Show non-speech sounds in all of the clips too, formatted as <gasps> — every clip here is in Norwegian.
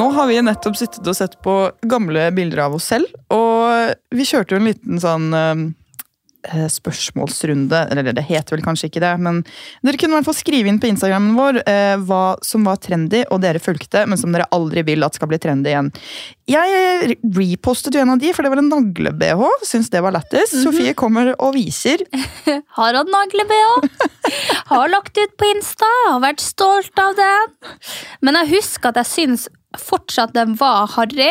Nå har vi nettopp sittet og sett på gamle bilder av oss selv, og vi kjørte jo en liten sånn eh, spørsmålsrunde, eller det heter vel kanskje ikke det, men dere kunne i hvert fall skrive inn på Instagrammen vår eh, hva som var trendy, og dere fulgte, men som dere aldri vil at skal bli trendy igjen. Jeg repostet jo en av de, for det var en nagle-BH, syns det var lættis. Sofie kommer og viser. <laughs> Har hatt nagle-BH. Har lagt ut på Insta, har vært stolt av den. Men jeg husker at jeg syns fortsatt den var harry.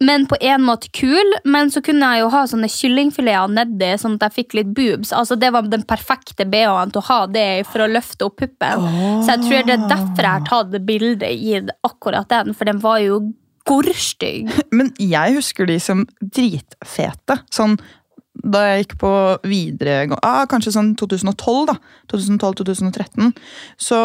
Men på en måte kul, men så kunne jeg jo ha sånne kyllingfileter nedi, sånn at jeg fikk litt boobs. Altså Det var den perfekte BH-en til å ha det for å løfte opp puppen. Så jeg tror det er derfor jeg har tatt bilde i akkurat den, for den var jo gorstygg. <laughs> Men jeg husker de som dritfete. Sånn da jeg gikk på videregående ah, Kanskje sånn 2012, da. 2012-2013. Så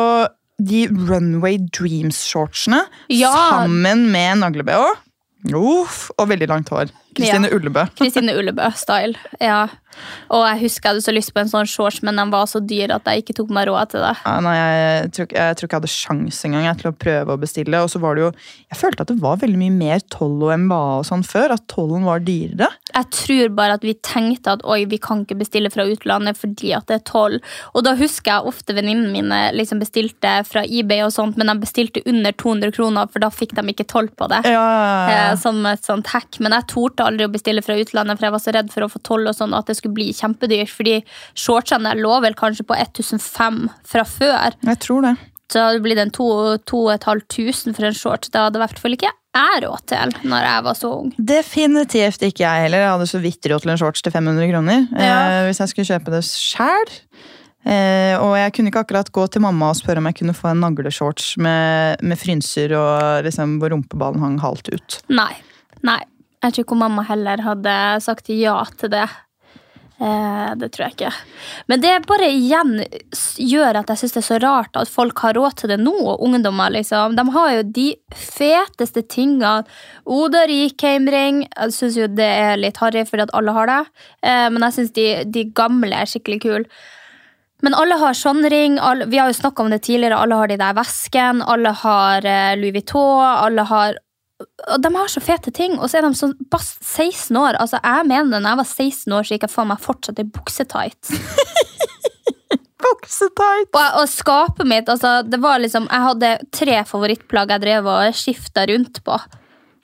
de Runway Dreams-shortsene Ja. sammen med nagle-BH Uff, og veldig langt hår. Kristine Ja. Ullebø. <laughs> Kristine Ullebø-style. Ja. Og jeg husker jeg hadde så lyst på en sånn shorts, men den var så dyr at jeg ikke tok meg råd til det. Ja, nei, jeg, tror, ikke- jeg hadde sjans engang til å prøve å bestille. Og så var det jo Jeg følte at det var veldig mye mer toll og MBA og sånn før. At tollen var dyrere. Jeg tror bare at vi tenkte at oi, vi kan ikke bestille fra utlandet fordi at det er toll. Og da husker jeg ofte venninnene mine liksom bestilte fra eBay, og sånt, men de bestilte under 200 kroner, for da fikk de ikke toll på det. Ja, Eh, som et sånt hack, Men jeg torde aldri å bestille fra utlandet, for jeg var så redd for å få toll og sånn, at det skulle bli kjempedyrt. Fordi shortsene lå vel kanskje på 1500 fra før. Jeg tror det. Så det hadde blitt en 2500 for en shorts. Det hadde i hvert fall ikke jeg råd til når jeg var så ung. Definitivt ikke jeg heller. Jeg hadde så vidt råd til en shorts til 500 kroner. Ja. Eh, hvis jeg skulle kjøpe det sjæl. Eh, og jeg kunne ikke akkurat gå til mamma og spørre om jeg kunne få en nagleshorts med, med frynser og liksom, hvor rumpeballen hang halvt ut. Nei. Nei. Jeg tror ikke mamma heller hadde sagt ja til det. Eh, det tror jeg ikke. Men det bare igjen gjør at jeg syns det er så rart at folk har råd til det nå. Ungdommer, liksom. De har jo de feteste tingene. Oda Rikheim-ring. Jeg syns jo det er litt harry fordi at alle har det. Eh, men jeg syns de, de gamle er skikkelig kule. Men alle har sånn ring. Alle, vi har jo snakka om det tidligere. Alle har de der vesken. Alle har eh, Louis Vuitton. Alle har og De har så fete ting, og så er de sånn bare 16 år. Altså, Jeg mener når jeg var 16 år, så gikk jeg faen meg fortsatt i buksetights. <laughs> Buksetight Og, og skapet mitt altså, det var liksom, Jeg hadde tre favorittplagg jeg drev og skifta rundt på.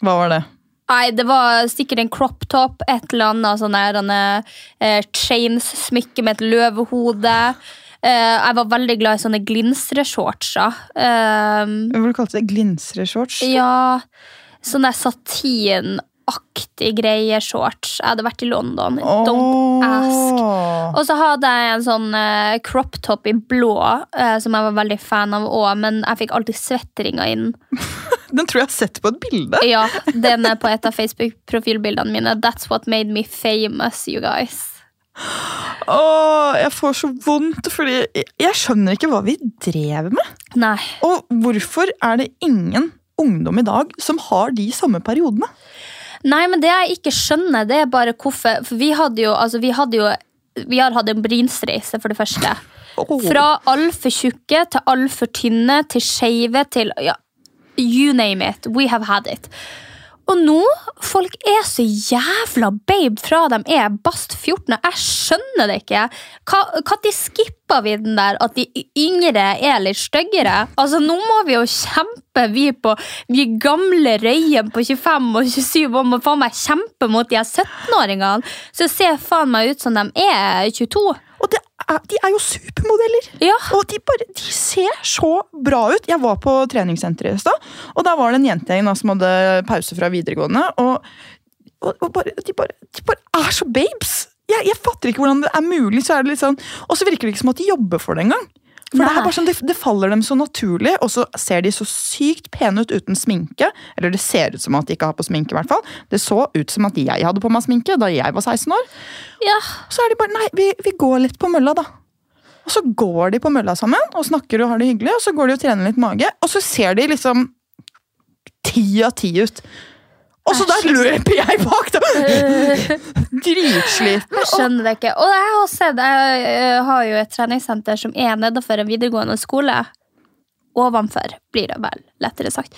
Hva var det? Nei, Det var sikkert en crop top, et eller annet sånn der, denne, eh, chains-smykke med et løvehode. Uh, jeg var veldig glad i sånne glinsreshortser. Uh, Hva kalte du det? Glinsreshorts? Ja, sånn der satinaktig greie shorts. Jeg hadde vært i London. Don't ask. Og så hadde jeg en sånn uh, crop top i blå, uh, som jeg var veldig fan av òg, men jeg fikk alltid svetteringer inn. <laughs> Den tror jeg har sett på et bilde. Ja, den er på et av Facebook-profilbildene mine. That's what made me famous, you guys. Åh, jeg får så vondt, fordi jeg skjønner ikke hva vi drev med. Nei. Og hvorfor er det ingen ungdom i dag som har de samme periodene? Nei, men det jeg ikke skjønner, det er bare hvorfor For vi hadde jo, altså, vi hadde jo Vi har hatt en brinsreise, for det første. Fra altfor tjukke til altfor tynne til skeive til ja, You name it. We have had it. Og nå, folk er så jævla babe fra de er bast 14. og Jeg skjønner det ikke. Når skippa vi den der at de yngre er litt styggere? Altså, nå må vi jo kjempe, vi på vi gamle røyen på 25 og 27, og må faen meg kjempe mot de her 17-åringene. Så ser faen meg ut som de er 22. Og det er, de er jo supermodeller! Ja. Og de, bare, de ser så bra ut. Jeg var på treningssenteret i stad, og der var det en jentegjeng som hadde pause fra videregående. Og, og, og bare, de, bare, de, bare, er så babes! Jeg, jeg, fatter ikke hvordan det er mulig. så er det litt sånn, Og så virker det ikke som at de jobber for det engang. For det, er bare sånn, det, det, faller dem så naturlig, og så ser de så sykt pene ut uten sminke. Eller det ser ut som at de ikke har på sminke. I hvert fall. Det så ut som at jeg hadde på meg sminke da jeg var 16 år. Ja. Så er de bare Nei, vi, vi går litt på mølla, da. Og så går de på mølla sammen og snakker og har det hyggelig, og så går de og trener litt mage, og så ser de liksom ti av ti ut. Og så der løper jeg bak, da! <laughs> Dritsliten. Jeg skjønner det ikke. Og jeg har sett, jeg har jo et treningssenter som er nedenfor en videregående skole. Ovenfor, blir det vel lettere sagt.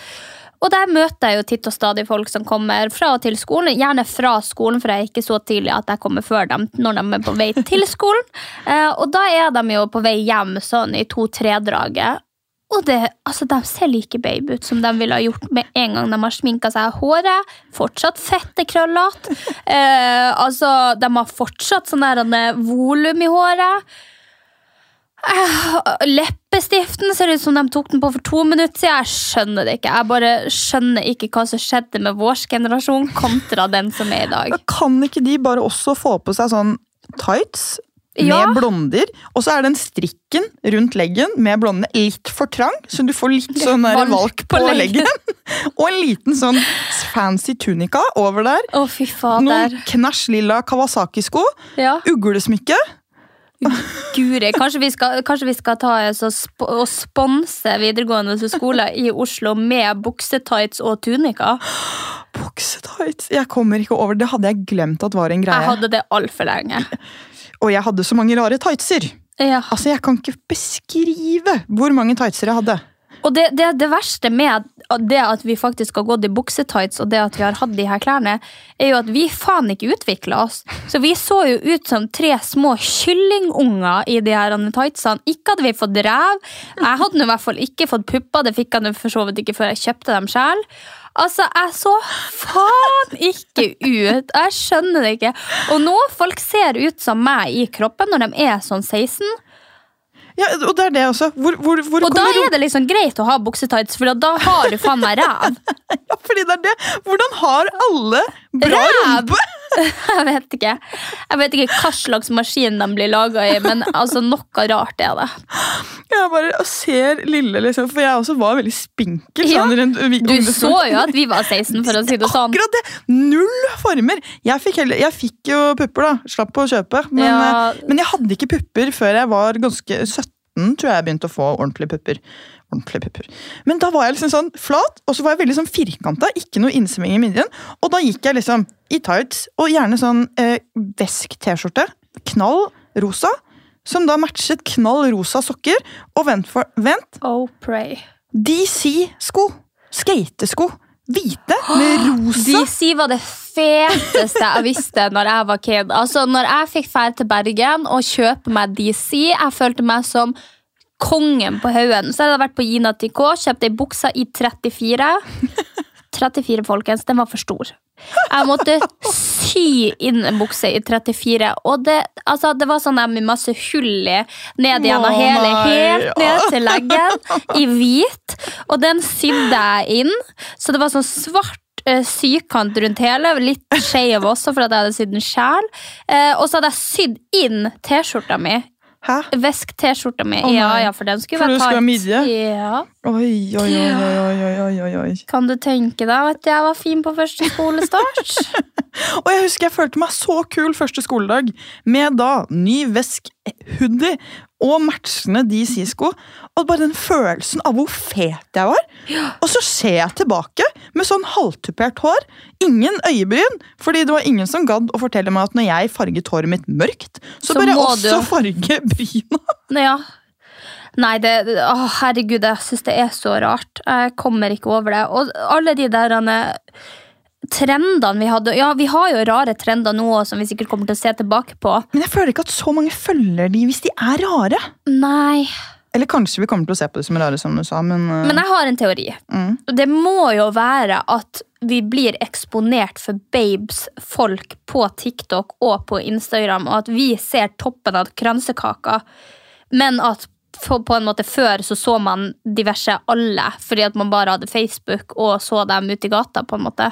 Og der møter jeg jo titt og stadig folk som kommer fra og til skolen. Gjerne fra skolen, for jeg er ikke så tidlig at jeg kommer før dem når de er på vei til skolen. Eh, og da er de jo på vei hjem sånn i to-tre-draget. Og det, altså, de ser like babe ut som de ville ha gjort med en gang de har sminka seg håret. Fortsatt fette krøllete. <laughs> Eh, altså, de har fortsatt sånn der volum i håret. Eh, leppestiften ser ut som de tok den på for to minutter siden. Jeg skjønner det ikke. Jeg bare skjønner ikke hva som skjedde med vår generasjon kontra den som er i dag. Kan ikke de bare også få på seg sånn tights med blonder, og så er den strikken rundt leggen med blondene litt for trang, så du får litt sånn der Valk på på leggen. <laughs> og en liten sånn fancy tunika over der. Å, fy fader. Noen knæsj lilla Kawasaki-sko. Ja. Uglesmykke. Guri, kanskje vi skal, kanskje vi skal ta oss og, sp og sponse videregående skoler i Oslo med buksetights og tunika? <gasps> Buksetights. Jeg kommer ikke over, det hadde jeg glemt at var en greie. Jeg hadde det altfor lenge. <laughs> Og jeg hadde så mange rare tightser. Ja. Altså, Jeg kan ikke beskrive hvor mange tightser jeg hadde. Og det, det, det verste med det at vi faktisk har gått i buksetights og det at vi har hatt de her klærne, er jo at vi faen ikke utvikla oss. Så vi så jo ut som tre små kyllingunger i de her tightsene. Ikke hadde vi fått ræv. Jeg hadde i hvert fall ikke fått pupper, det fikk jeg for så vidt ikke før jeg kjøpte dem sjøl. Altså, jeg så faen ikke ut! Jeg skjønner det ikke. Og nå folk ser ut som meg i kroppen når de er sånn 16. Ja, og det er det også. Hvor, hvor, hvor Og da er det liksom greit å ha buksetights, for da har du faen meg <laughs> ræv. Ja, fordi det er det. Hvordan har alle bra Ræv! rumpe? Jeg vet ikke Jeg vet ikke hva slags maskin de blir laga i, men altså noe rart er det. Jeg bare ser lille, liksom, for jeg også var veldig spinkel. Ja, sånn, Du så jo at vi var 16, for å si det sånn. Akkurat det! Null former! Jeg fikk, heller, jeg fikk jo pupper, da. Slapp å kjøpe. Men, Ja. eh, men jeg hadde ikke pupper før jeg var ganske 17, tror jeg jeg begynte å få ordentlige pupper. Ordentlige pupper. Men da var jeg liksom sånn flat, og så var jeg veldig sånn firkanta. Ikke noe innsving i midjen. Og da gikk jeg liksom i tights, og gjerne sånn eh, vesk-T-skjorte. Knall rosa. Som da matchet knall rosa sokker. Og vent, for, vent Oh, pray. DC-sko. Skatesko. Hvite med <gasps> rosa. DC var det feteste jeg visste når jeg var kid. Altså, når jeg fikk dra til Bergen og kjøpe meg DC, jeg følte meg som kongen på haugen. Så jeg hadde vært på Gina TK, kjøpt ei bukse i 34. 34, <laughs> folkens. Den var for stor. Jeg måtte sy inn en bukse i 34, og det, altså, det var sånn med masse hull i. Ned Å, hele, helt ned til leggen, <laughs> i hvit. Og den sydde jeg inn, så det var sånn svart eh, sykant rundt hele, litt skeiv også, for at jeg hadde sydd en sjæl. Eh, og så hadde jeg sydd inn T-skjorta mi. Hæ? Vesk-T-skjorta mi. Oh, ja, ja, for den skulle For være tight. midje? Ja. Oi, oi, oi, oi, oi, oi. Kan du tenke deg at jeg var fin på første skolestart? <laughs> Og jeg husker jeg følte meg så kul første skoledag, med da ny vesk-hoodie og matchende DC-sko. Og bare den følelsen av hvor fet jeg var. Og så ser jeg tilbake med sånn halvtupert hår, ingen øyebryn, fordi det var ingen som gadd å fortelle meg at når jeg farget håret mitt mørkt, så, Så bør jeg også du- <laughs> farge bryna. Ja. Nei, det, å, herregud, jeg syns det er så rart. Jeg kommer ikke over det. Og alle de der trendene vi hadde Ja, vi har jo rare trender nå som vi sikkert kommer til å se tilbake på. Men jeg føler ikke at så mange følger de hvis de er rare. Nei. Eller kanskje vi kommer til å se på det som rare, som du sa, men, uh, Men jeg har en teori. Mm. Det må jo være at vi blir eksponert for babes, folk på TikTok og på Instagram, og at vi ser toppen av kransekaka, men at på en måte før så så man diverse alle, fordi at man bare hadde Facebook og så dem ute i gata, på en måte.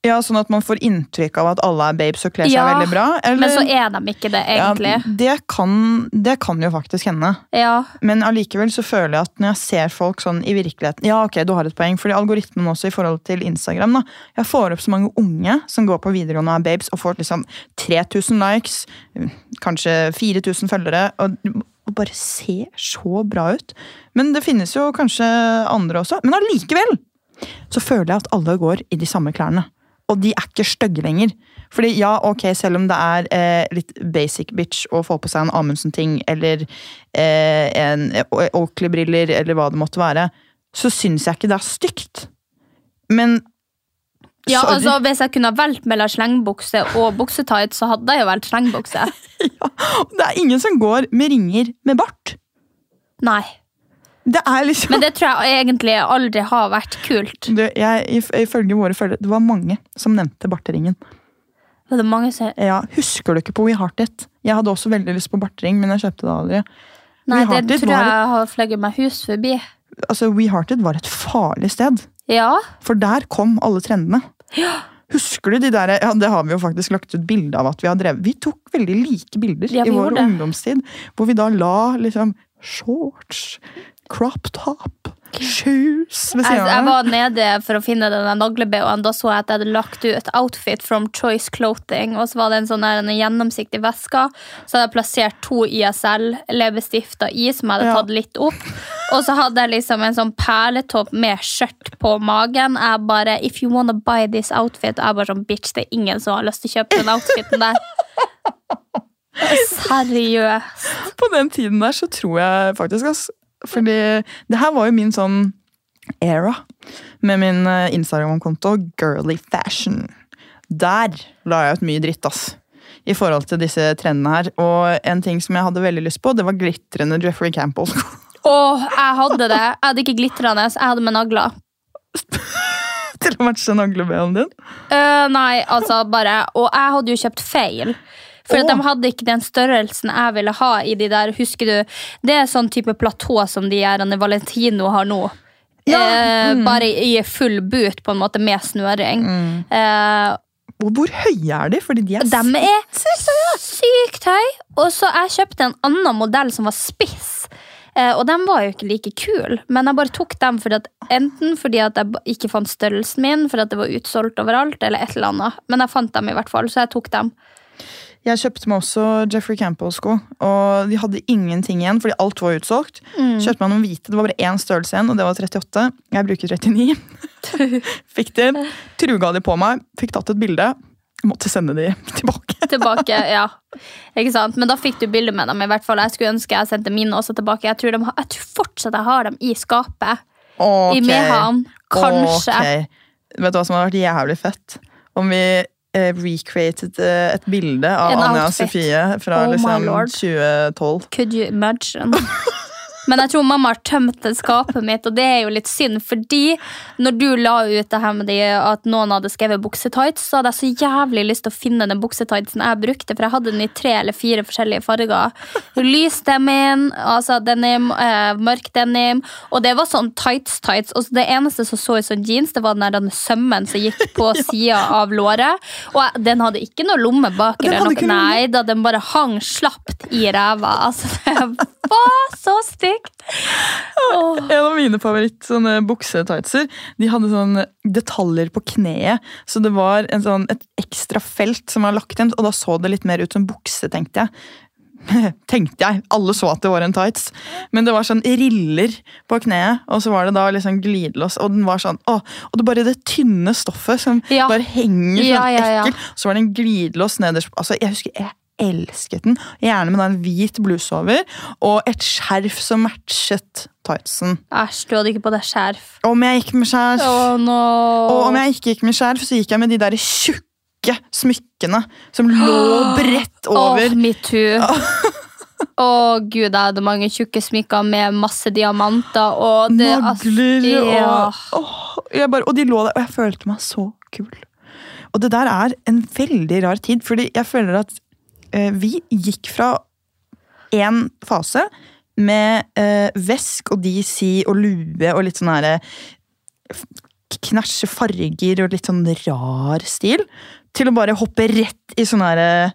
Ja, Sånn at man får inntrykk av at alle er babes og kler seg Ja, veldig bra? eller- Men så er de ikke det, egentlig. Ja, det, kan, det kan jo faktisk hende. Ja, Men allikevel så føler jeg at når jeg ser folk sånn i virkeligheten Ja, ok, du har et poeng, fordi algoritmen også i forhold til Instagram da, Jeg får opp så mange unge som går på videregående og er babes, og får liksom 3000 likes, kanskje 4000 følgere, og, bare ser så bra ut. Men det finnes jo kanskje andre også. Men allikevel så føler jeg at alle går i de samme klærne. Og de er ikke stygge lenger. Fordi ja, ok, selv om det er eh, litt basic bitch å få på seg en Amundsen-ting, eller eh, en Oakley-briller, eller hva det måtte være, så syns jeg ikke det er stygt. Men ja altså Hvis jeg kunne ha valgt mellom slengbukse og buksetight, så hadde jeg jo valgt slengbukse. <laughs> Det er ingen som går med ringer med bart. Nei. Det er liksom Men det tror jeg egentlig aldri har vært kult. du, jeg, Ifølge våre følgere, det var mange som nevnte barteringen. Det er mange som... Ja, Husker du ikke på We Heart It? Jeg hadde også veldig lyst på bartering, men jeg kjøpte det aldri. Nei, We det tror var jeg har fløyet meg hus forbi. Altså, We Heart It var et farlig sted. Ja. For der kom alle trendene. Ja. Husker du de der, ja Det har vi jo faktisk lagt ut bilde av at vi har drevet. Vi tok veldig like bilder Ja, i vår det. ungdomstid. Hvor vi da la liksom shorts, crop top, shoes ved siden jeg var nede for å finne denne nagle-BH-en. Da så jeg at jeg hadde lagt ut outfit from Choice Clothing. Og så var det en sånn der, en gjennomsiktig veske. Så hadde jeg plassert to ISL-leppestifter i, som jeg hadde tatt litt opp. Og så hadde jeg liksom en sånn perletopp med skjørt på magen. Jeg bare If you wanna buy this outfit jeg bare sånn, bitch, det er ingen som har lyst til å kjøpe den outfiten der. <laughs> Seriøst. På den tiden der så tror jeg faktisk ass, Fordi det her var jo min sånn era med min eh, Instagram-konto Girly Fashion. Der la jeg ut mye dritt, ass. I forhold til disse trendene her. Og en ting som jeg hadde veldig lyst på, det var glitrende Jeffrey Campbell-sko. <laughs> Åh, jeg hadde det. Jeg hadde ikke glitrende, jeg hadde med nagler. til å matche naglebenen din. Uh, nei, altså bare Og jeg hadde jo kjøpt feil. For de hadde ikke den størrelsen jeg ville ha i de der Husker du, Det er sånn type platå som de gjerne Valentino har nå. Ja, Eh, mm. Bare i full boot, på en måte, med snøring. Eh, Og hvor høye er de? Fordi de er de er sykt høye. Og så jeg kjøpte en annen modell som var spiss. Eh, og de var jo ikke like kule, men jeg bare tok dem fordi at, enten fordi at jeg ikke fant størrelsen min, fordi at det var utsolgt overalt, eller et eller annet. Men jeg fant dem i hvert fall, så jeg tok dem. Jeg kjøpte meg også Jeffrey Campbell-sko, og de hadde ingenting igjen, fordi alt var utsolgt. Kjøpte meg noen hvite, det var bare én størrelse igjen, og det var 38. Jeg bruker 39. <laughs> fikk de, truga de på meg, fikk tatt et bilde. Måtte sende de <laughs> tilbake. tilbake, ja. Ikke sant? Men da fikk du bilde med dem. i hvert fall. Jeg skulle ønske jeg sendte mine også tilbake. Jeg tror, de, har- jeg tror fortsatt jeg har dem i skapet. Okay. I Mehamn. Kanskje. Ok. Vet du hva som hadde vært jævlig fett? Om vi recreated eh, et bilde av Anja. Sofie fra Oh liksom, 2012. Could you imagine? <laughs> Men jeg tror mamma har tømt det skapet mitt, og det er jo litt synd. Fordi når du la ut det her med de, at noen hadde skrevet buksetights, så hadde jeg så jævlig lyst til å finne den buksetightsen jeg brukte, for jeg hadde den i tre eller fire forskjellige farger. Lys denim, altså denim, eh, mørk denim, og det var sånn tights-tights. Og det eneste som så ut som jeans, det var den der sømmen som gikk på <laughs> sida av låret. Og jeg, den hadde ikke noe lomme bak. Eller noe. Nei da, den bare hang slapt i ræva. Altså, det var så stygt! Åh. En av mine favoritt sånne buksetightser De hadde sånn detaljer på kneet. Så det var en sånn, et ekstra felt som var lagt inn, og da så det litt mer ut som bukse, tenkte jeg. <laughs> tenkte jeg. Alle så at det var en tights. Men det var sånn riller på kneet, og så var det da liksom glidelås. Og den var sånn, åh, og det bare det tynne stoffet som Ja. bare henger sånn ja, ja. ekkelt. Så var det en glidelås nederst. Altså, jeg husker jeg elsket den. Gjerne med en hvit bluse over og et skjerf som matchet tightsen. Æsj, du hadde ikke på deg skjerf. Om jeg gikk med skjerf Oh, no. Og om jeg ikke gikk med skjerf, så gikk jeg med de der tjukke smykkene som lå bredt over. Åh, metoo. <laughs> Å gud, jeg hadde mange tjukke smykker med masse diamanter og det, Nagler og jeg bare, Og de lå der, og jeg følte meg så kul. Og det der er en veldig rar tid, fordi jeg føler at vi gikk fra en fase med eh, vesk og DC og lue og litt sånn herre knæsje farger og litt sånn rar stil, til å bare hoppe rett i sånn herre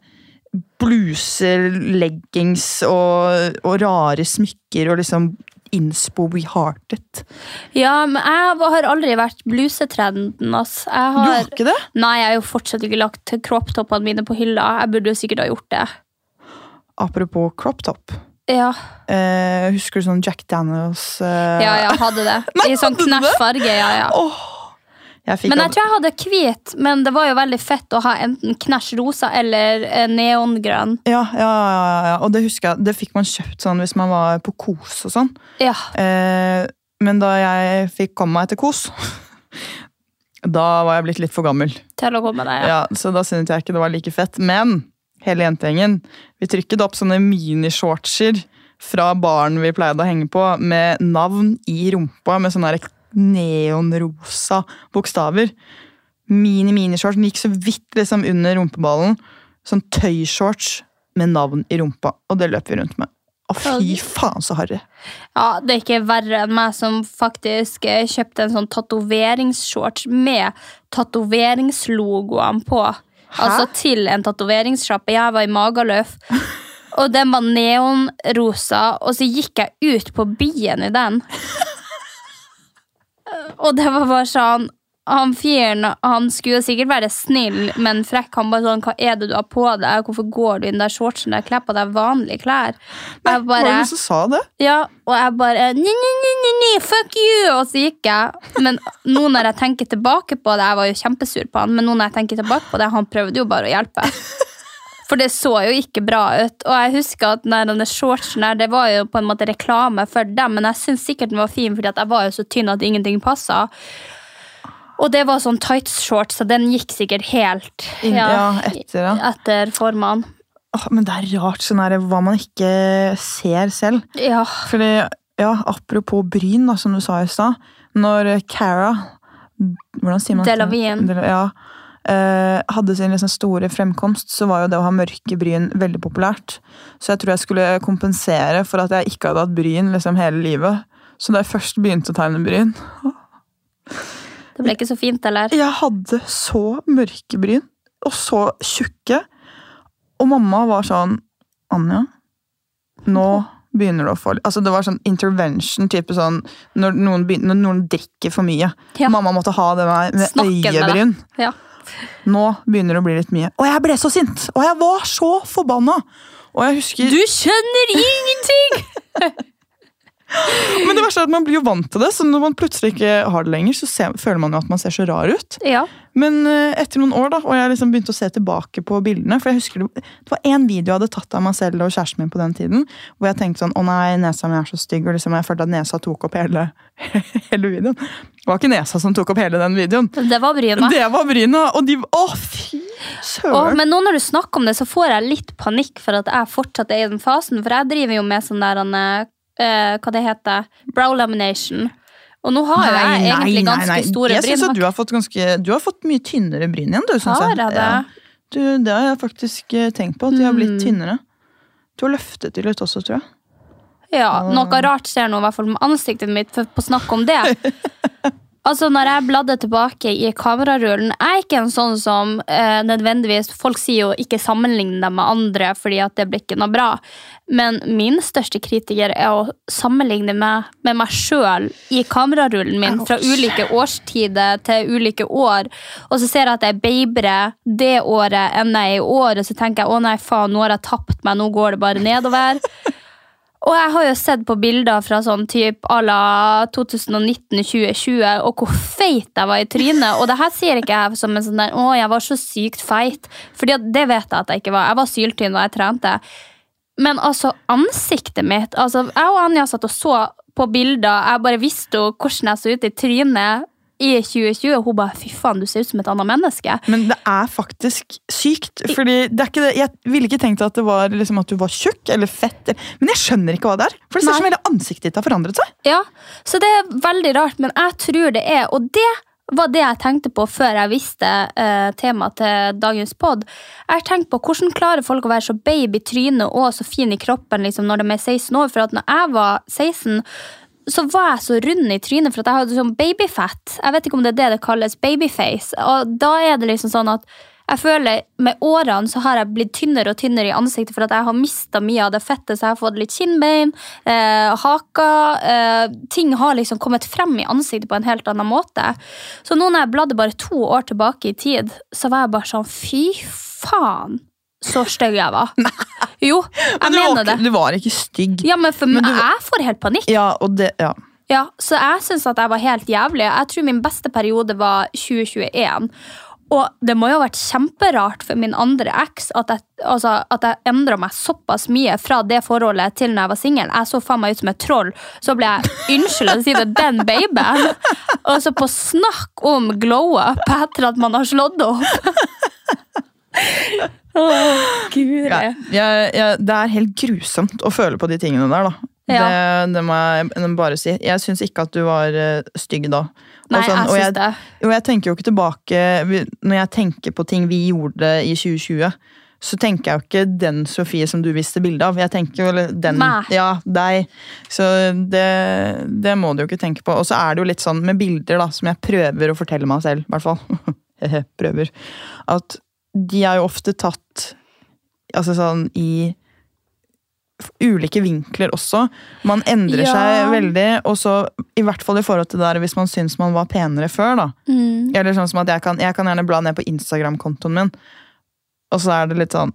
bluser, leggings og, og rare smykker og liksom inspo we hearted. ja, men jeg har aldri vært blusetrenden. Altså. Jeg Du har, har ikke det? Nei, jeg har jo fortsatt ikke lagt crop-toppene mine på hylla. Jeg burde jo sikkert ha gjort det. Apropos kropptopp. Ja, Eh, husker du sånn Jack Daniels eh, ja jeg hadde det. <laughs> Nei, I sånn knæsj farge. ja, ja. Åh, jeg Men jeg tror jeg hadde hvit, men det var jo veldig fett å ha enten knæsj rosa eller eh, neongrønn. ja, ja, ja, og det husker jeg, det fikk man kjøpt sånn hvis man var på kos og sånn. Ja. Eh, men da jeg fikk komme meg til kos, <laughs> da var jeg blitt litt for gammel. Til å komme deg, ja. Ja, så da syntes jeg ikke det var like fett. Men hele jentegjengen, vi trykket opp sånne minishortser fra baren vi pleide å henge på, med navn i rumpa, med sånne der neonrosa bokstaver. Mini-minishorts. Den gikk så vidt liksom under rumpeballen. Sånn tøyshorts med navn i rumpa. Og det løp vi rundt med. Å, fy faen, så harry. Ja, Det er ikke verre enn meg som faktisk eh, kjøpte en sånn tatoveringsshorts med tatoveringslogoene på. Altså til en tatoveringssjappe. Jeg var i Magaluf. Og den var neonrosa, og så gikk jeg ut på byen i den. Og det var bare sånn han fyren han skulle sikkert være snill, men frekk. Han bare sånn, hva er det du har på deg? Hvorfor går du i den der shortsen der? Kle på deg vanlige klær. Nei, Jeg var det bare, som sa det? ja, og jeg bare ni, ni, ni, ni, ni, fuck you! Og så gikk jeg. Men nå når jeg tenker tilbake på det, jeg var jo kjempesur på han, men nå når jeg tenker tilbake på det, han prøvde jo bare å hjelpe. For det så jo ikke bra ut. Og jeg husker at denne shortsen der, det var jo på en måte reklame for dem, men jeg syns sikkert den var fin, fordi jeg var jo så tynn at ingenting passa. Og det var sånn tights-shorts, så den gikk sikkert helt ja, ja, etter, ja. etter formene. Oh, men det er rart sånn her, hva man ikke ser selv. Ja. Fordi, ja, apropos bryn, da, som du sa i stad. Når Cara Hvordan sier man det? Delavien. Del- Ja, hadde sin liksom store fremkomst, så var jo det å ha mørke bryn veldig populært. Så jeg tror jeg skulle kompensere for at jeg ikke hadde hatt bryn liksom hele livet. Så da jeg først begynte å tegne bryn Det ble ikke så fint, eller? Jeg hadde så mørke bryn, og så tjukke. Og mamma var sånn Anja, nå begynner du å få Altså Det var sånn intervention, type sånn når noen, begynner, når noen drikker for mye. Ja. Mamma måtte ha det med, med øyebryn. Ja. Nå begynner det å bli litt mye. Og jeg ble så sint! Og jeg var så forbanna! Og jeg husker Du skjønner ingenting! <laughs> <laughs> Men det verste er at man blir jo vant til det, så når man plutselig ikke har det lenger, så ser, føler man jo at man ser så rar ut. Ja. Men eh, etter noen år, da, og jeg liksom begynte å se tilbake på bildene For jeg husker det, det var én video jeg hadde tatt av meg selv og kjæresten min på den tiden, hvor jeg tenkte sånn Å nei, nesa mi er så stygg. Og liksom jeg følte at nesa tok opp hele, <laughs> hele videoen. Det var ikke nesa som tok opp hele den videoen. Det var bryna. Det var bryna! Og de Å, fy søren! men nå når du snakker om det, så får jeg litt panikk for at jeg fortsatt er i den fasen. For jeg driver jo med sånn der uh, Hva det heter? Brow lamination. Og nå har jo jeg egentlig ganske store Jeg bryn. synes at du har fått ganske Du har fått mye tynnere bryn igjen, du. syns jeg det? Ja. Du, det har jeg faktisk eh, tenkt på, at de har blitt Mm. tynnere. Du har løftet de litt også, tror jeg. Ja, Noe rart skjer nå, i hvert fall med ansiktet mitt, for på snakk om det. <laughs> Altså, når jeg bladde tilbake i kamerarullen Jeg er ikke en sånn som eh, nødvendigvis Folk sier jo ikke sammenligne deg med andre, fordi at det blir ikke noe bra. Men min største kritiker er å sammenligne meg med meg sjøl i kamerarullen min fra ulike årstider til ulike år. Og så ser jeg at jeg er babere det året enn jeg er i år, og så tenker jeg å nei, faen, nå har jeg tapt meg, nå går det bare nedover. Og jeg har jo sett på bilder fra sånn type à la 2019-2020, og hvor feit jeg var i trynet. Og det her sier ikke jeg som en sånn der, å, jeg var så sykt feit. Fordi det vet jeg at jeg ikke var. Jeg var syltynn da jeg trente. Men altså, ansiktet mitt altså, Jeg og Anja satt og så på bilder. Jeg bare visste hvordan jeg så ut i trynet i 2020, og hun bare 'fy faen, du ser ut som et annet menneske'. Men det er faktisk sykt. fordi det er ikke det, Jeg ville ikke tenkt at det var liksom at du var tjukk eller fett. Men jeg skjønner ikke hva det er. For det ser ut som hele ansiktet ditt har forandret seg. Ja, Så det er veldig rart, men jeg tror det er Og det var det jeg tenkte på før jeg visste eh, temaet til dagens pod. Jeg tenkte på hvordan klarer folk å være så baby i trynet og så fin i kroppen liksom, når de er 16 år. For at når jeg var 16, så var jeg så rund i trynet for at jeg hadde sånn babyfett. Jeg vet ikke om det er det det kalles, babyface. Og da er det liksom sånn at jeg føler med årene så har jeg blitt tynnere og tynnere i ansiktet for at jeg har mista mye av det fettet, så jeg har fått litt kinnbein, eh, haka eh, Ting har liksom kommet frem i ansiktet på en helt annen måte. Så nå når jeg bladde bare to år tilbake i tid, så var jeg bare sånn fy faen, så stygg jeg var. Jo, jeg Men du var, mener det. du var ikke stygg. Ja, men for Men du- jeg får helt panikk. Ja, og det, ja. Ja, så jeg syns at jeg var helt jævlig. Jeg tror min beste periode var 2021. Og det må jo ha vært kjemperart for min andre eks at jeg, altså, at jeg endra meg såpass mye fra det forholdet til når jeg var singel. Jeg så faen meg ut som et troll. Så ble jeg unnskyld å si det, den babyen. Og så på snakk om glow up etter at man har slått opp. Åh, Gud, Ja, jeg, jeg, det er helt grusomt å føle på de tingene der, da. Ja. Det, det må jeg bare si. Jeg syns ikke at du var eh, stygg da. Og Nei, sånn, jeg og jeg, det. Og jeg tenker jo ikke tilbake Når jeg tenker på ting vi gjorde i 2020, så tenker jeg jo ikke den Sofie som du viste bilde av. Jeg tenker jo den Nei. Ja, deg. Så det, det må du jo ikke tenke på. Og så er det jo litt sånn med bilder, da, som jeg prøver å fortelle meg selv, i hvert fall. <laughs> prøver. At de er jo ofte tatt altså sånn i ulike vinkler også. Man endrer Ja. seg veldig, og så i hvert fall i forhold til der hvis man syns man var penere før, da. Mm. Eller sånn som at jeg kan, jeg kan gjerne bla ned på Instagram-kontoen min, og så er det litt sånn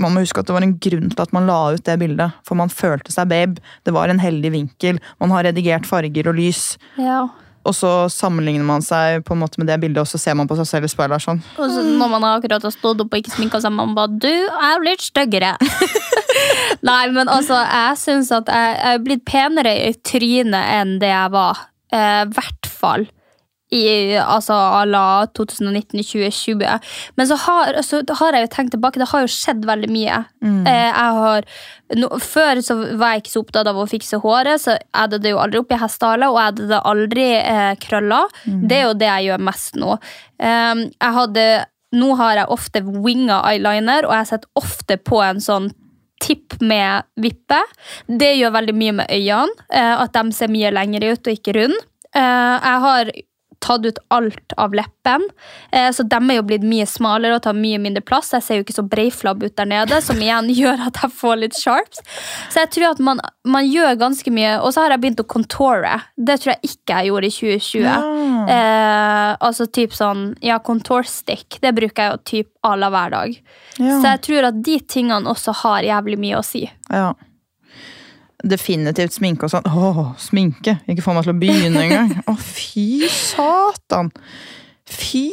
Man må huske at det var en grunn til at man la ut det bildet, for man følte seg babe. Det var en heldig vinkel. Man har redigert farger og lys. Ja. Og så sammenligner man seg på en måte med det bildet, og så ser man på seg selv i speilet. Sånn. Og så når man akkurat har stått opp og ikke sminka seg, man bare Du er litt styggere. <laughs> Nei, men altså, jeg syns at jeg jeg er blitt penere i trynet enn det jeg var. I hvert fall i altså à la 2019-2020. Men så har, så har jeg jo tenkt tilbake, det har jo skjedd veldig mye. Eh, jeg har, no, før så var jeg ikke så opptatt av å fikse håret, så jeg det jo aldri opp i hestehale, og jeg det aldri eh, krøller. Det er jo det jeg gjør mest nå. Um, jeg hadde, nå har jeg ofte winga eyeliner, og jeg sitter ofte på en sånn tipp med vippe. Det gjør veldig mye med øynene, eh, at de ser mye lengre ut og ikke rund. Eh, jeg har tatt ut alt av leppen, eh, så de er jo blitt mye smalere og tar mye mindre plass. Jeg ser jo ikke så breiflabb ut der nede, som igjen <laughs> gjør at jeg får litt sharps. Så jeg tror at man, man gjør ganske mye, og så har jeg begynt å contoure. Det tror jeg ikke jeg gjorde i 2020. Eh, altså typ sånn, ja, contour stick, det bruker jeg jo typ alle hver dag. Ja. Så jeg tror at de tingene også har jævlig mye å si. Ja. Definitivt sminke og sånn. Åh, sminke! Ikke få meg til å begynne engang. Å, fy satan! Fy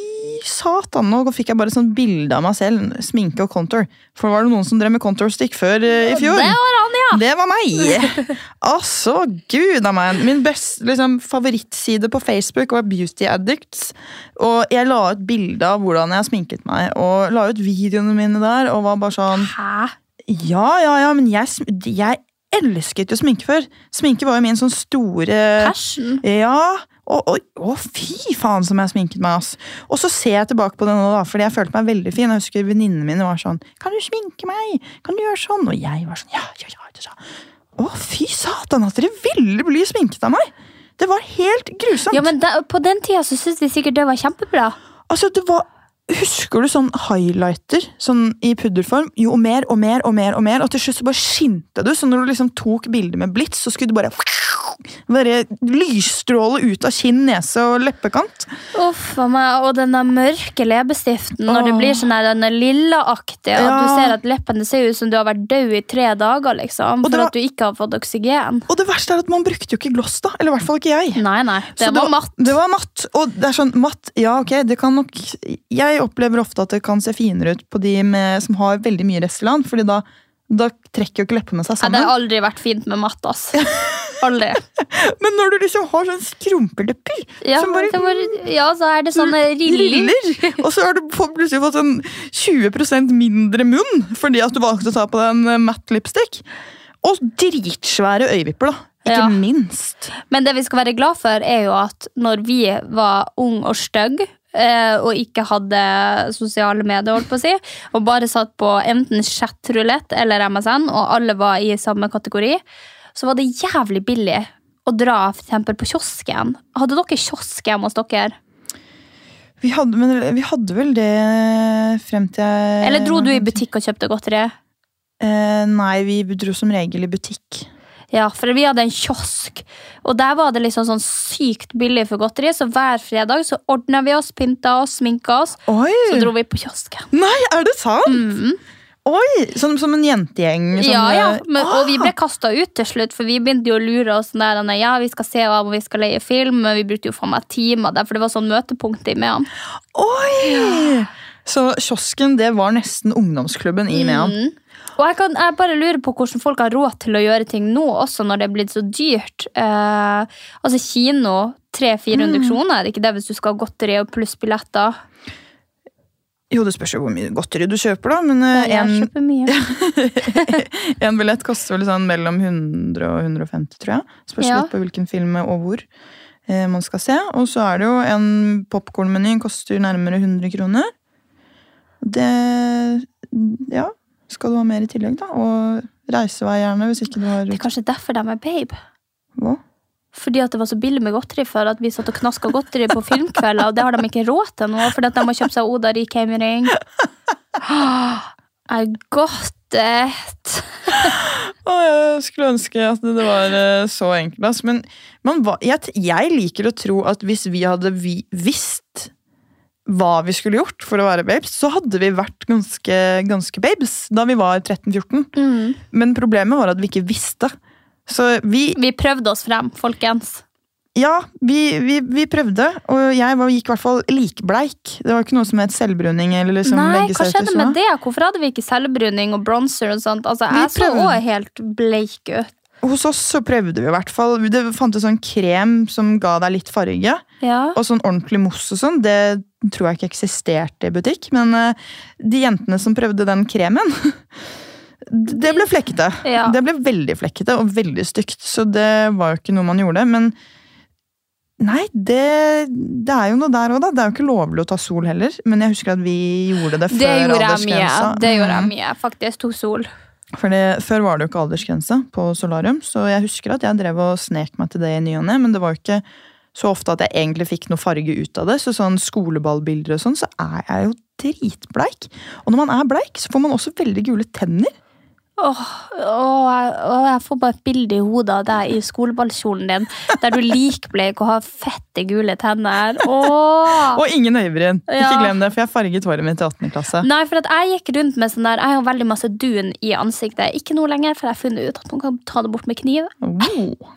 satan! Nå fikk jeg bare sånn bilde av meg selv. Sminke og contour. For var det noen som drev med contour stick før eh, i fjor? Det var han, ja! Det var meg! Altså, gud a meg. Min best, liksom, favorittside på Facebook var Beauty Addicts. Og jeg la ut bilde av hvordan jeg sminket meg, og la ut videoene mine der. Og var bare sånn Hæ? Ja, ja, ja, men jeg, jeg elsket jo sminke før. Sminke var jo min sånn store Passion? Ja. Å, og, og fy faen som jeg sminket meg, ass. Og så ser jeg tilbake på det nå, da, fordi jeg følte meg veldig fin. Jeg husker venninnene mine var sånn Kan du sminke meg? Kan du gjøre sånn? Og jeg var sånn Ja, ja, ja. ja. Å, fy satan, at dere ville bli sminket av meg! Det var helt grusomt. Ja, men da, På den tida så syntes de sikkert det var kjempebra. Altså, det var Husker du sånn highlighter sånn i pudderform? Jo mer og mer og mer, og mer, og til slutt så bare skinte du. Så når du liksom tok bilder med blits, så skulle du bare bare lysstråle ut av kinn, nese og leppekant. Uff a meg. Og den der mørke leppestiften når det blir sånn der, den lillaaktig. At Ja. du ser at leppene ser ut som du har vært død i tre dager. liksom For var- at du ikke har fått oksygen. Og det verste er at man brukte jo ikke gloss da. Eller i hvert fall ikke jeg. Nei, nei. Det Så var matt. Det var matt. Og det er sånn, matt, ja ok, det kan nok Jeg opplever ofte at det kan se finere ut på de med, som har veldig mye Restylane, fordi da, da trekker jo ikke leppene seg Nei, sammen. det har aldri vært fint med matt, ass. <laughs> Aldri. <laughs> Men når du liksom har sånn skrumpelepper Ja, som bare bare, ja, så er det sånne riller. riller, og så har du plutselig fått sånn 20% mindre munn fordi at du valgte å ta på deg en matt lipstick. Og dritsvære øyevipper, da. Ikke Ja. minst. Men det vi skal være glad for, er jo at når vi var ung og stygg, eh, og ikke hadde sosiale medier, holdt på å si, og bare satt på enten chatrulett eller MSN, og alle var i samme kategori, så var det jævlig billig å dra for eksempel på kiosken. Hadde dere kiosk hjemme hos dere? Vi hadde, men vi hadde vel det frem til jeg Eller dro du i butikk og kjøpte godteri? Eh, nei, vi dro som regel i butikk. Ja, for vi hadde en kiosk, og der var det liksom sånn sykt billig for godteri, så hver fredag så ordna vi oss, pynta oss, sminka oss, Oi! så dro vi på kiosken. Nei, er det sant? Mhm. Oi! Som, som en jentegjeng? Som, Ja, ja, eh, men, og vi ah! ble kasta ut til slutt, for vi begynte jo å lure oss der, Anne, ja, vi skal se hva vi skal leie film, men vi brukte jo faen meg timer der, for det var sånn møtepunkt i Mehamn. Oi! Så kiosken, det var nesten ungdomsklubben i Mehamn. Mm. Og jeg, kan, jeg bare lurer på hvordan folk har råd til å gjøre ting nå, også når det er blitt så dyrt. Eh, altså kino, 300-400 Mm. kroner, er det ikke det hvis du skal ha godteri og pluss billetter? Jo, det spørs jo hvor mye godteri du kjøper, da. Men eh, Jeg en, kjøper mye. <laughs> en billett koster vel sånn mellom 100 og 150, tror jeg. Spørs Ja. litt på hvilken film og hvor eh, man skal se. Og så er det jo en popkornmeny koster nærmere 100 kroner. Det Ja, skal du ha mer i tillegg, da? Og reisevei gjerne, hvis ikke du har Det er kanskje derfor de er babe. Hva? Fordi at det var så billig med godteri før at vi satt og knaska godteri på filmkvelder, og det har de ikke råd til nå, fordi at de har kjøpt seg Oda Rikheimring. I got it. Jeg skulle ønske at det var eh, så enkelt. ass. Men man var, jeg, jeg liker å tro at hvis vi hadde vi, visst hva vi skulle gjort for å være babes, så hadde vi vært ganske, ganske babes da vi var 13-14. Mm. Men problemet var at vi ikke visste. Så vi Vi prøvde oss frem, folkens. Ja, vi, vi, vi prøvde, og jeg var, gikk i hvert fall likbleik. Det var ikke noe som het selvbruning. eller liksom Nei, hva skjedde med det? Hvorfor hadde vi ikke selvbruning og bronzer og sånt? Altså, Vi jeg så også helt bleik ut. Hos oss så prøvde vi i hvert fall. Det fantes sånn krem som ga deg litt farge. Ja. Og sånn ordentlig mousse og sånn, det tror jeg ikke eksisterte i butikk. Men eh, de jentene som prøvde den kremen, <laughs> det ble flekkete. Ja. Det ble veldig flekkete og veldig stygt, så det var jo ikke noe man gjorde. Men nei, det, det er jo noe der òg, da. Det er jo ikke lovlig å ta sol heller. Men jeg husker at vi gjorde det før Det gjorde jeg mye. aldersgrensa. Det gjorde jeg Mhm. mye. Faktisk tok sol. Fordi Før var det jo ikke aldersgrense på solarium, så jeg husker at jeg drev og snek meg til det i ny og ne, men det var jo ikke så ofte at jeg egentlig fikk noe farge ut av det. Så sånn skoleballbilder og sånn, så er jeg jo dritbleik. Og når man er bleik, så får man også veldig gule tenner. Åh, åh, åh, jeg får bare et bilde i hodet av deg i skoleballkjolen din, der du likbleik og har fette gule tenner. Åh. Og ingen øyebryn. Ja. Ikke glem det, for jeg farget håret mitt i 18. klasse. Nei, for jeg gikk rundt med sånn der Jeg har veldig masse dun i ansiktet. Ikke nå lenger, for jeg har funnet ut at man kan ta det bort med kniv. Oh.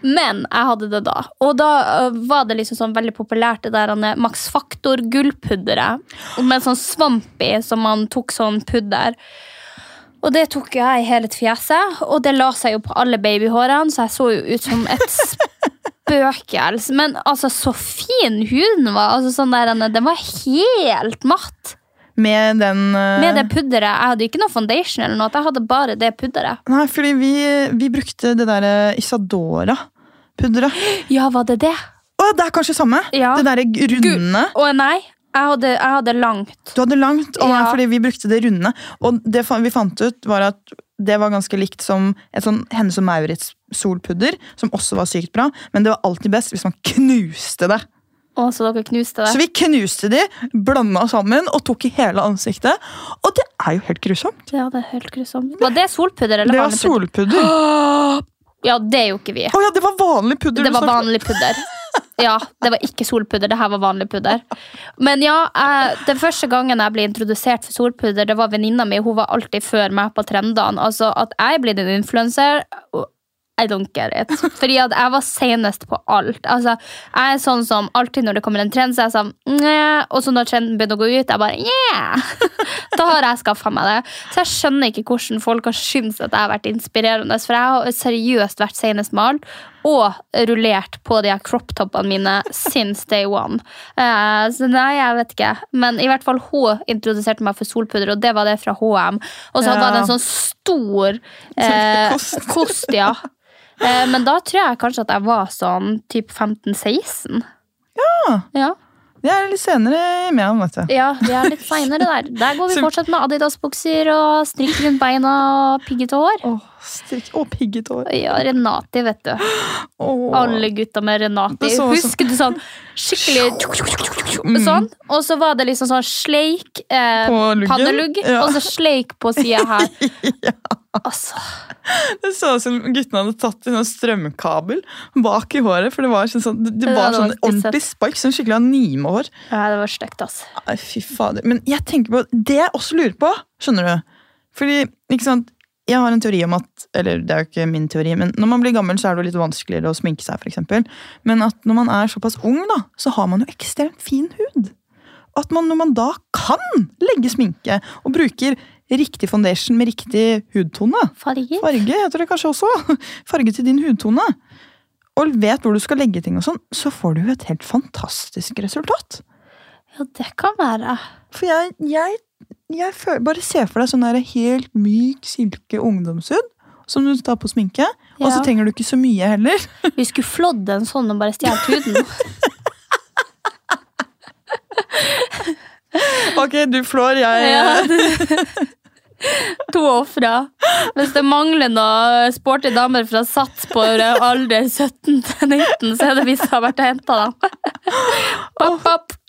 Men jeg hadde det da. Og da øh, var det liksom sånn veldig populært det der Max Factor gullpudderet. Med sånn svamp i, som man tok sånn pudder. Og det tok jeg i hele fjeset, og det la seg jo på alle babyhårene, så jeg så jo ut som et spøkelse. Men altså, så fin huden var. Altså, sånn der, den var helt matt. Med den uh... Med det pudderet. Jeg hadde ikke noe foundation, eller noe, jeg hadde bare det pudderet. Nei, fordi vi, vi brukte det derre Isadora-pudderet. Ja, var det det? Å, det er kanskje samme! Ja. Det derre runde. Å nei, jeg hadde, jeg hadde langt. Du hadde langt, og Ja. fordi vi brukte det runde. Og det vi fant ut, var at det var ganske likt som et sånn Hennes og Maurits solpudder, som også var sykt bra, men det var alltid best hvis man knuste det. Å, så dere knuste det? Så vi knuste de, blanda sammen og tok i hele ansiktet. Og det er jo helt grusomt. Ja, det er helt grusomt. Var det solpudder eller Det var solpudder. <gasps> Ja, det er jo ikke vi. Å ja, det var vanlig pudder! Det var vanlig pudder. Ja, det var ikke solpudder. Det her var vanlig pudder. Men ja, jeg, den første gangen jeg ble introdusert for solpudder, det var venninna mi. Hun var alltid før meg på trendene. Altså, at jeg er blitt en influenser I don't get it. Fordi at jeg var senest på alt. Altså, jeg er sånn som alltid når det kommer en trend, så er jeg sånn Og så når trenden begynner å gå ut, jeg bare yeah! <laughs> Da har jeg skaffa meg det. Så jeg skjønner ikke hvordan folk har syntes at jeg har vært inspirerende. For jeg har seriøst vært senest med alt. Og rullert på de her crop-toppene mine since day one. Uh, så nei, jeg vet ikke. Men i hvert fall hun introduserte meg for solpudder, og det var det fra HM. Og så Ja. var det en sånn stor <laughs> uh, Kost. kost. ja. Uh, men da tror jeg kanskje at jeg var sånn typ 15-16. Ja. Ja. Det er litt senere i media, vet du. ja, det er litt seinere der. <laughs> Der går vi Så- fortsatt med Adidas-bukser og strikk rundt beina og piggete hår. Åh, strikk. og pigget hår. Ja, Renati, vet du. <gasps> Åh. Alle gutta med Renati. Så Husker du sånn skikkelig sånn? Og så var det liksom sånn sleik, eh, På pannelugg, Ja. og så sleik på sida her. <laughs> Altså, Det så ut som guttene hadde tatt en sånn strømkabel bak i håret. For det var sånn, sånn, det, det Det var sånn ordentlig spark, sånn skikkelig animehår. ja, det var stygt, altså. Fy fader. Men jeg tenker på det jeg også lurer på, skjønner du. Fordi, ikke sant, jeg har en teori om at Eller det er jo ikke min teori, men når man blir gammel, så er det jo litt vanskeligere å sminke seg, f.eks. Men at når man er såpass ung, da, så har man jo ekstremt fin hud. At man når man da kan legge sminke og bruker riktig foundation med riktig hudtone Farge. Farge heter det kanskje også. <laughs> Farge til din hudtone. Og vet hvor du skal legge ting og sånn, så får du jo et helt fantastisk resultat. Ja, det kan være. For jeg, jeg, jeg føler, bare se for deg sånn der helt myk silke ungdomshud som du tar på sminke, og så trenger du ikke så mye heller. <laughs> Vi skulle flådd en sånn og bare stjålet huden. <laughs> Ok, du flår, jeg Ja, To ofre. Hvis det mangler noen sporty damer fra Sats på alder 17 til 19, så er det vi som har vært og henta dem. Papp, pop.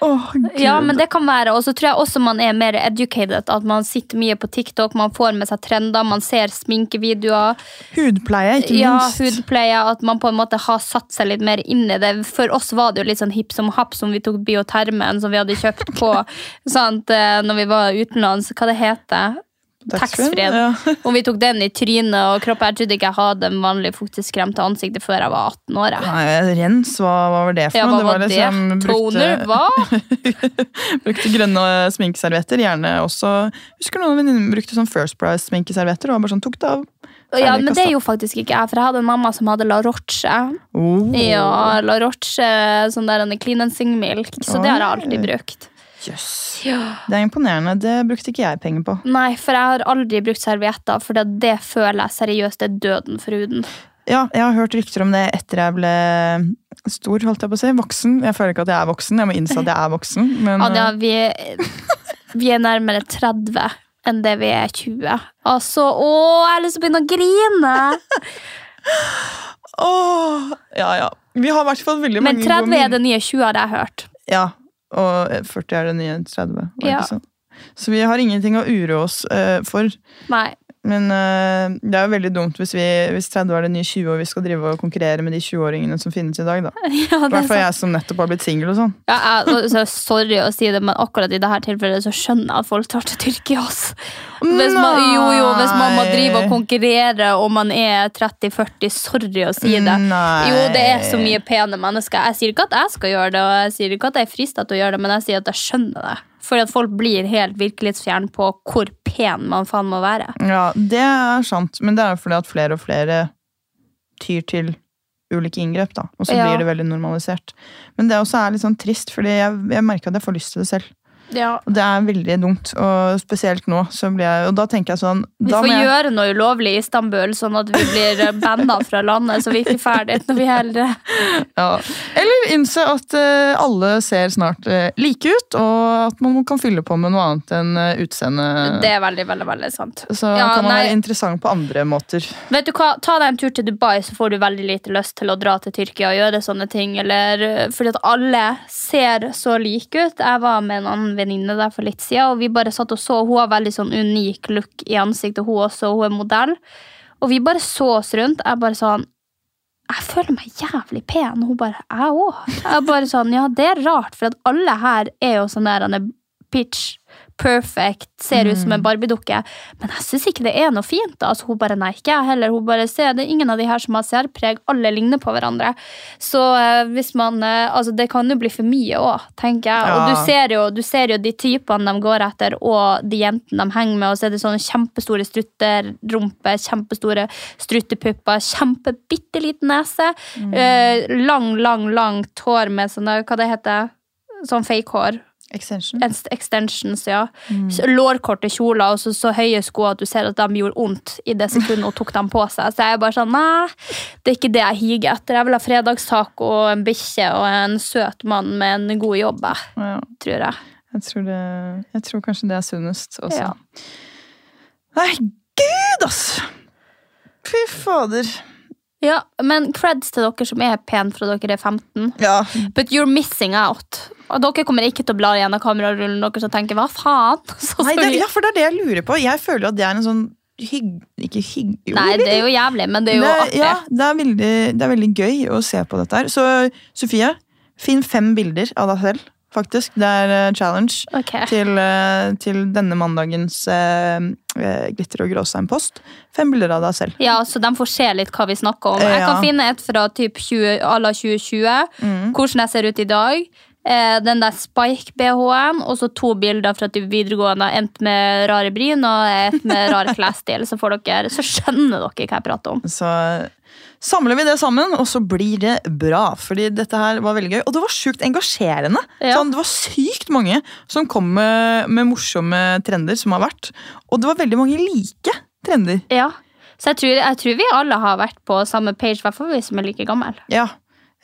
Gud. Ja, men det kan være. Og så tror jeg også man er mer educated. At man sitter mye på TikTok, man får med seg trender, man ser sminkevideoer. Hudpleie, ikke minst. Ja, hudpleie, at man på en måte har satt seg litt mer inn i det. For oss var det jo litt sånn hipp som happ som vi tok biotermen som vi hadde kjøpt på <laughs> sant, eh, når vi var utenlands. Hva det heter Taxfree. Ja. <laughs> Og vi tok den i trynet og kroppen. Jeg trodde ikke jeg hadde en vanlig fuktighetskrem til ansiktet før jeg var 18 år. jeg. Nei, rens, hva, hva var det for Ja, noe? hva var det? liksom- Toner? Hva? <laughs> brukte grønne sminkeservietter, gjerne også Husker noen venninner brukte sånn First Price-sminkeservietter? og bare sånn, tok det av. Ja, men det er jo faktisk ikke jeg, for jeg hadde en mamma som hadde La Roche. Oh. Ja, La Roche, sånn der en clean and sing milk. Så det har jeg alltid brukt. Jøss. Ja. Det er imponerende. Det brukte ikke jeg penger på. Nei, for jeg har aldri brukt servietter, for det, det føler jeg seriøst er døden for huden. Ja, jeg har hørt rykter om det etter jeg ble stor, holdt jeg på å si. Voksen. Jeg føler ikke at jeg er voksen. Jeg må innse at jeg er voksen. Men Anja, eh, vi, <laughs> vi er nærmere 30 enn det vi er 20. Altså, å, jeg har lyst til å begynne å grine! åh, ja, ja. Vi har i hvert fall veldig Men 30 er det nye 20, har jeg hørt. Ja, og 40 er det nye 30. var Ja. sånn? Så vi har ingenting å ure oss uh, for. Nei. Men eh, det er jo veldig dumt hvis, vi, hvis 30 er det nye 20 og vi skal drive og konkurrere med de 20-åringene som finnes i dag. da. <laughs> Ja, I er hvert fall jeg som nettopp har blitt singel og sånn. Ja, jeg, sorry å si det, men akkurat i dette tilfellet så skjønner jeg at folk tar til Tyrkia. Altså. Hvis man, jo, jo, hvis man må drive og konkurrere og man er 30-40, sorry å si det. Nei. Jo, det er så mye pene mennesker. Jeg sier ikke at jeg skal gjøre det, og jeg sier ikke at jeg er frista til å gjøre det, men jeg sier at jeg skjønner det. Fordi at folk blir helt virkelighetsfjern på hvor pen man faen må være. Ja, det er sant, men det er fordi at flere og flere tyr til ulike inngrep, da. Og så Ja. blir det veldig normalisert. Men det også er litt sånn trist, fordi jeg, jeg merker at jeg får lyst til det selv. Ja. Det er veldig dumt, og spesielt nå, jeg Og da tenker jeg sånn Vi får jeg, gjøre noe ulovlig i Istanbul, sånn at vi blir banna fra landet, så vi ikke ferdig når vi eldre. <laughs> ja. Eller innse at uh, alle ser snart uh, like ut, og at man kan fylle på med noe annet enn uh, utseende. Det er veldig, veldig, veldig sant. Så Ja, kan man nei. være interessant på andre måter. Vet du hva, Ta deg en tur til Dubai, så får du veldig lite lyst til å dra til Tyrkia og gjøre sånne ting. Eller, eh, fordi at alle ser så like ut. Jeg var med en annen venninne der for litt siden, og vi bare satt og så. Hun har veldig sånn unik look i ansiktet, hun også. Hun er modell. Og vi bare så oss rundt. Jeg bare sånn Jeg føler meg jævlig pen. Og hun bare Jeg òg. Jeg bare sånn Ja, det er rart, for at alle her er jo sånn der han er pitch perfect, ser ut som en Barbie-dukke. Men jeg syns ikke det er noe fint. da. Altså, hun bare nei, ikke jeg heller. Hun bare ser, Det er ingen av de her som har særpreg. Alle ligner på hverandre. Så eh, hvis man eh, Altså, det kan jo bli for mye òg, tenker jeg. Og Ja. du ser, jo, du ser jo de typene de går etter, og de jentene de henger med, og så er det sånne kjempestore strutterumper, kjempestore struttepupper, kjempebitte liten nese, eh, lang, lang, langt hår med sånne, hva det heter, sånn fake hår. Extension. Extensions, ja. Mm. Lårkorte kjoler og så, så høye sko at du ser at de gjorde vondt i det sekundet hun tok dem på seg. Så jeg er bare sånn, nei, det er ikke det jeg higer etter. Jeg vil ha fredagstaco og en bikkje og en søt mann med en god jobb, Ja, tror jeg. jeg, tror det, jeg tror kanskje det er sunnest også. Ja. Nei, gud, ass! Fy fader. Ja, men creds til dere som er pene fra dere er 15. Ja, But you're missing out. Og dere kommer ikke til å bla gjennom kamerarullen dere og tenke hva faen? <laughs> Så, Nei, det, ja, for det er det jeg lurer på. Jeg føler at det er en sånn hygg... Ikke hygg... jo, Nei, det er jo jævlig, men det er jo det, artig. Ja, det er, veldig, det er veldig gøy å se på dette her. Så Sofie, finn fem bilder av deg selv, faktisk. Det er uh, challenge okay. til, uh, til denne mandagens eh, Glitter og Gråstein-post. Fem bilder av deg selv. Ja, så de får se litt hva vi snakker om. Jeg Ja. kan finne et fra typ 20, à la 2020. Mm. Hvordan jeg ser ut i dag. Eh, den der Spike-BH-en, og så to bilder fra typ videregående. Ett med rare bryn og et med rar <laughs> klesstil. Så, dere, så skjønner dere hva jeg prater om. Så samler vi det sammen, og så blir det bra. Fordi dette her var veldig gøy. Og det var sjukt engasjerende. Ja. Sånn, det var sykt mange som kom med, med morsomme trender som har vært. Og det var veldig mange like trender. Ja. Så jeg tror, jeg tror vi alle har vært på samme page, i hvert fall vi som er like gamle. Ja.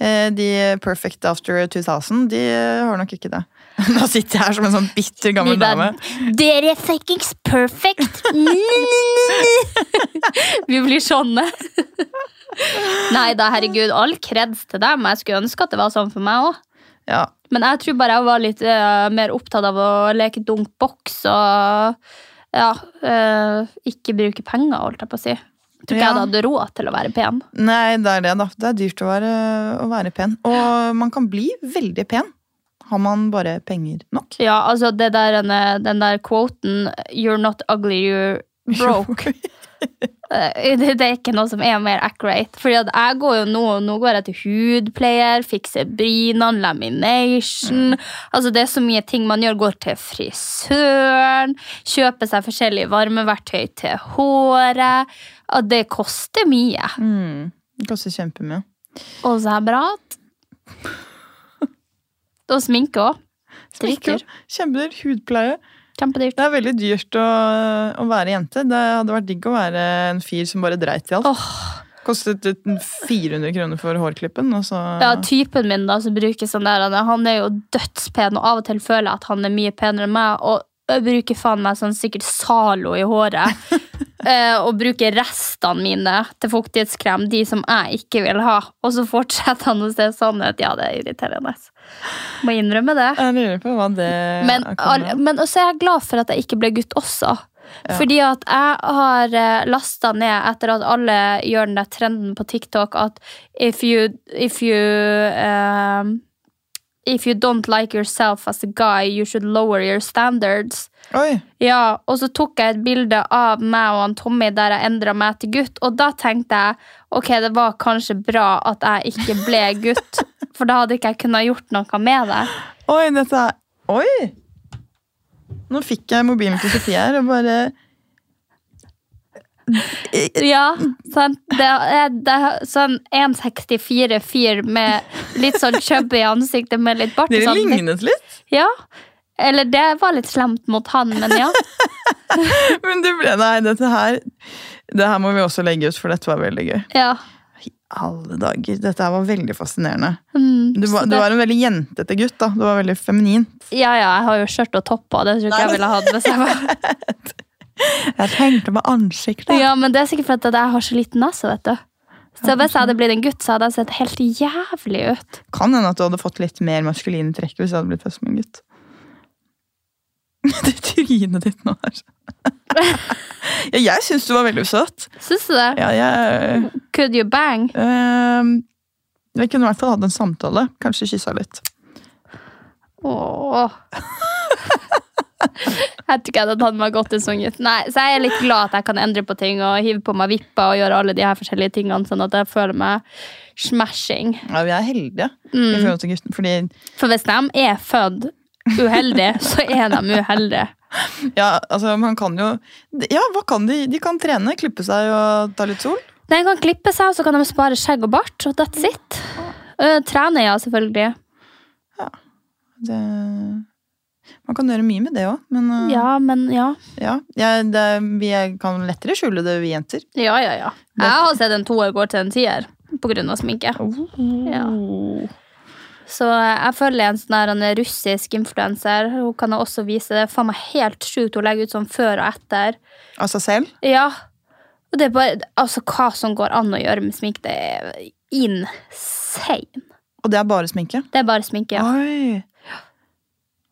Eh, De Perfect After 2000, de har nok ikke det. <laughs> Nå sitter jeg her som en sånn bitter gammel dame. Dere er fuckings perfect! <laughs> vi blir sånne. <laughs> Nei da, herregud. All kreds til dem. Jeg skulle ønske at det var sånn for meg òg. Ja. Men jeg tror bare jeg var litt uh, mer opptatt av å leke dunk boks og ja, uh, ikke bruke penger, holdt jeg på å si. Tror ikke Ja. jeg hadde råd til å være pen. Nei, det er det, da. Det er dyrt å være, å være pen. Og man kan bli veldig pen. Har man bare penger nok? Ja, altså det der, den, den der quoten 'You're not ugly, you're <laughs> broke'. Eh, Det, det er ikke noe som er mer accurate. Fordi at jeg går jo nå, nå går jeg til hudpleier, fikser brynene, lamination. Altså Det er så mye ting man gjør. Går til frisøren, kjøper seg forskjellige varmeverktøy til håret. Det koster mye. Mm. Det koster kjempemye. Og så er bra. <laughs> Og sminke òg. Dritdyr. Kjempedyr. Hudpleie. Kjempedyrt. Det er veldig dyrt å, å være jente. Det hadde vært digg å være en fyr som bare dreit i alt. Oh. Kostet 400 kroner for hårklippen, så Ja, typen min da, som bruker sånn der, han- er jo dødspen, og av og til føler jeg at han er mye penere enn meg, og jeg bruker faen meg sånn sikkert Zalo i håret, <laughs> og bruker restene mine til fuktighetskrem, de som jeg ikke vil ha, og så fortsetter han å se sånn ut. Ja, det er irriterende. Må innrømme det. Jeg lurer på hva det Men, men også er jeg glad for at jeg ikke ble gutt også. Fordi at jeg har lasta ned etter at alle gjør den der trenden på TikTok at if you If you um, If you don't like yourself as a guy, you should lower your standards. Oi! Ja, Og så tok jeg et bilde av meg og han Tommy der jeg endra meg til gutt. Og da tenkte jeg ok, det var kanskje bra at jeg ikke ble gutt. <laughs> For da hadde ikke jeg kunnet gjort noe med det. Oi, dette Oi! Nå fikk jeg mobilen til Sofie her og bare <laughs> Ja, sant. Det er, det er sånn 1,64 fyr med litt sånn chubby i ansiktet med litt bart. Dere sånn. lignet litt. Ja. Eller det var litt slemt mot han, men ja. <laughs> Men det ble Nei, dette her Det her må vi også legge ut, for dette var veldig gøy. ja. I alle dager. Dette her var veldig fascinerende. Mm, Du var, var, du var en veldig jentete gutt. da Du var veldig feminin. ja, ja, jeg har jo skjørt og topp på. Det tror jeg ikke jeg ville hatt hvis jeg var <laughs> Jeg tenkte med ansiktet. Ja, men det er sikkert fordi jeg har så liten nese, vet du. Så hvis jeg hadde blitt en gutt, så hadde jeg sett helt jævlig ut. Kan hende at du hadde fått litt mer maskuline trekk hvis du hadde blitt født som en gutt. <laughs> Det trynet ditt nå her. <laughs> ja, jeg syns du var veldig søt. Syns du det? Ja, jeg, Could you bang? Ehm, vi kunne i hvert fall hatt en samtale. Kanskje kyssa litt. Åh. <laughs> Jeg tror ikke jeg hadde tatt meg godt en sånn gutt. Nei, så jeg er litt glad at jeg kan endre på ting og hive på meg vipper og gjøre alle de her forskjellige tingene, sånn at jeg føler meg smashing. Ja, Vi er heldige i Mm. forhold til gutten, fordi For hvis de er født uheldige, så er de uheldige. <laughs> Ja, altså, man kan jo Ja, hva kan de? De kan trene, klippe seg og ta litt sol. De kan klippe seg, og så kan de spare skjegg og bart, og that's it. Uh, trene, ja, selvfølgelig. Ja, Det, man kan gjøre mye med det òg, men uh, Ja, men ja. ja, jeg- det, vi kan lettere skjule det, vi jenter. Ja, ja, ja. Jeg har sett en toer går til en tier på grunn av sminke. Ja. Så jeg følger en sånn her russisk influenser. Hun kan også vise det. Faen meg helt sjukt. Hun legger ut sånn før og etter. Seg selv? Ja. Og det er bare, altså Hva som går an å gjøre med sminke, det er insane. Og det er bare sminke? Det er bare sminke, ja. Oi!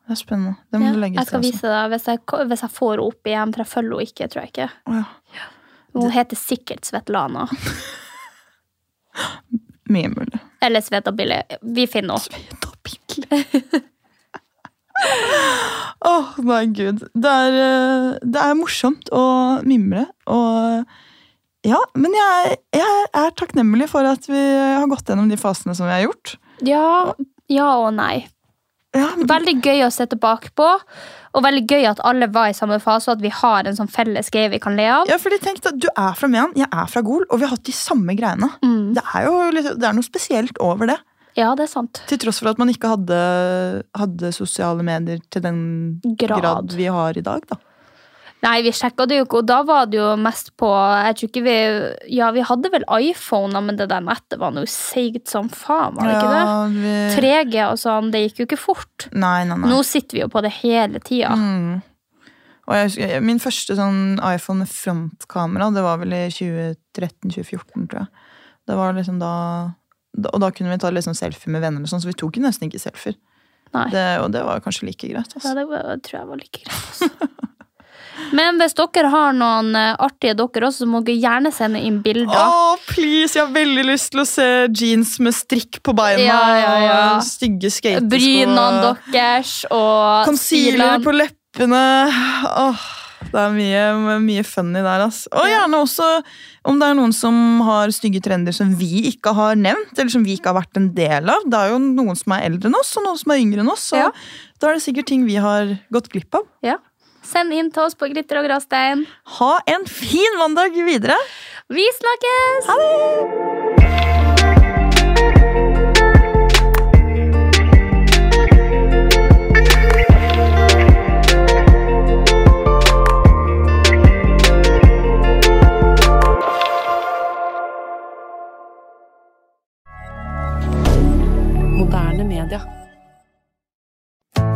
Det er spennende. Det må ja du legge jeg skal vise deg hvis jeg, hvis jeg får henne opp igjen, for jeg følger henne ikke, tror jeg ikke. Ja. Hun heter sikkert Svetlana. <laughs> Mye mulig. Eller Sveta Bille. Vi finner henne. <laughs> Åh, nei, gud. Det er, eh, det er morsomt å mimre. Og ja, men jeg, jeg er takknemlig for at vi har gått gjennom de fasene som vi har gjort. Ja, ja og nei. Veldig gøy å se tilbake på, og veldig gøy at alle var i samme fase, og at vi har en sånn felles greie vi kan le av. Ja, fordi tenk Du er fra Mehamn, jeg er fra Gol, og vi har hatt de samme greiene. Det er jo det er noe spesielt over det. Ja, det er sant. Til tross for at man ikke hadde, hadde sosiale medier til den Grad. grad. vi har i dag. da. Nei, vi sjekka det jo ikke, og da var det jo mest på Jeg tror ikke vi Ja, vi hadde vel iPhoner, men det der nettet var noe seigt som faen, var det Ja, ikke det? vi- 3G og sånn, det gikk jo ikke fort. Nei, nei, nei. Nå sitter vi jo på det hele tida. Mm. Og jeg, min første sånn iPhone med frontkamera, det var vel i 2013-2014, tror jeg. Det var liksom da, Og da kunne vi ta liksom selfie med venner, og sånn, så vi tok jo nesten ikke selfier. Det, og det var kanskje like greit. Ja, Altså. det var, tror jeg var like greit. Altså. <laughs> Men hvis dere har noen eh, artige dere også, så må dere gjerne sende inn bilder. Oh, please! Jeg har veldig lyst til å se jeans med strikk på beina. Ja, ja, ja. og Stygge skatesko. Brynene deres og Concealer på leppene. Oh. det er mye, mye funny der, ass. Og gjerne også om det er noen som har stygge trender som vi ikke har nevnt, eller som vi ikke har vært en del av. Det er jo noen som er eldre enn oss, og noen som er yngre enn oss. Så Ja. da er det sikkert ting vi har gått glipp av. Ja. Send inn til oss på Glitter og Gråstein. Ha en fin mandag videre! Vi snakkes! Ha det!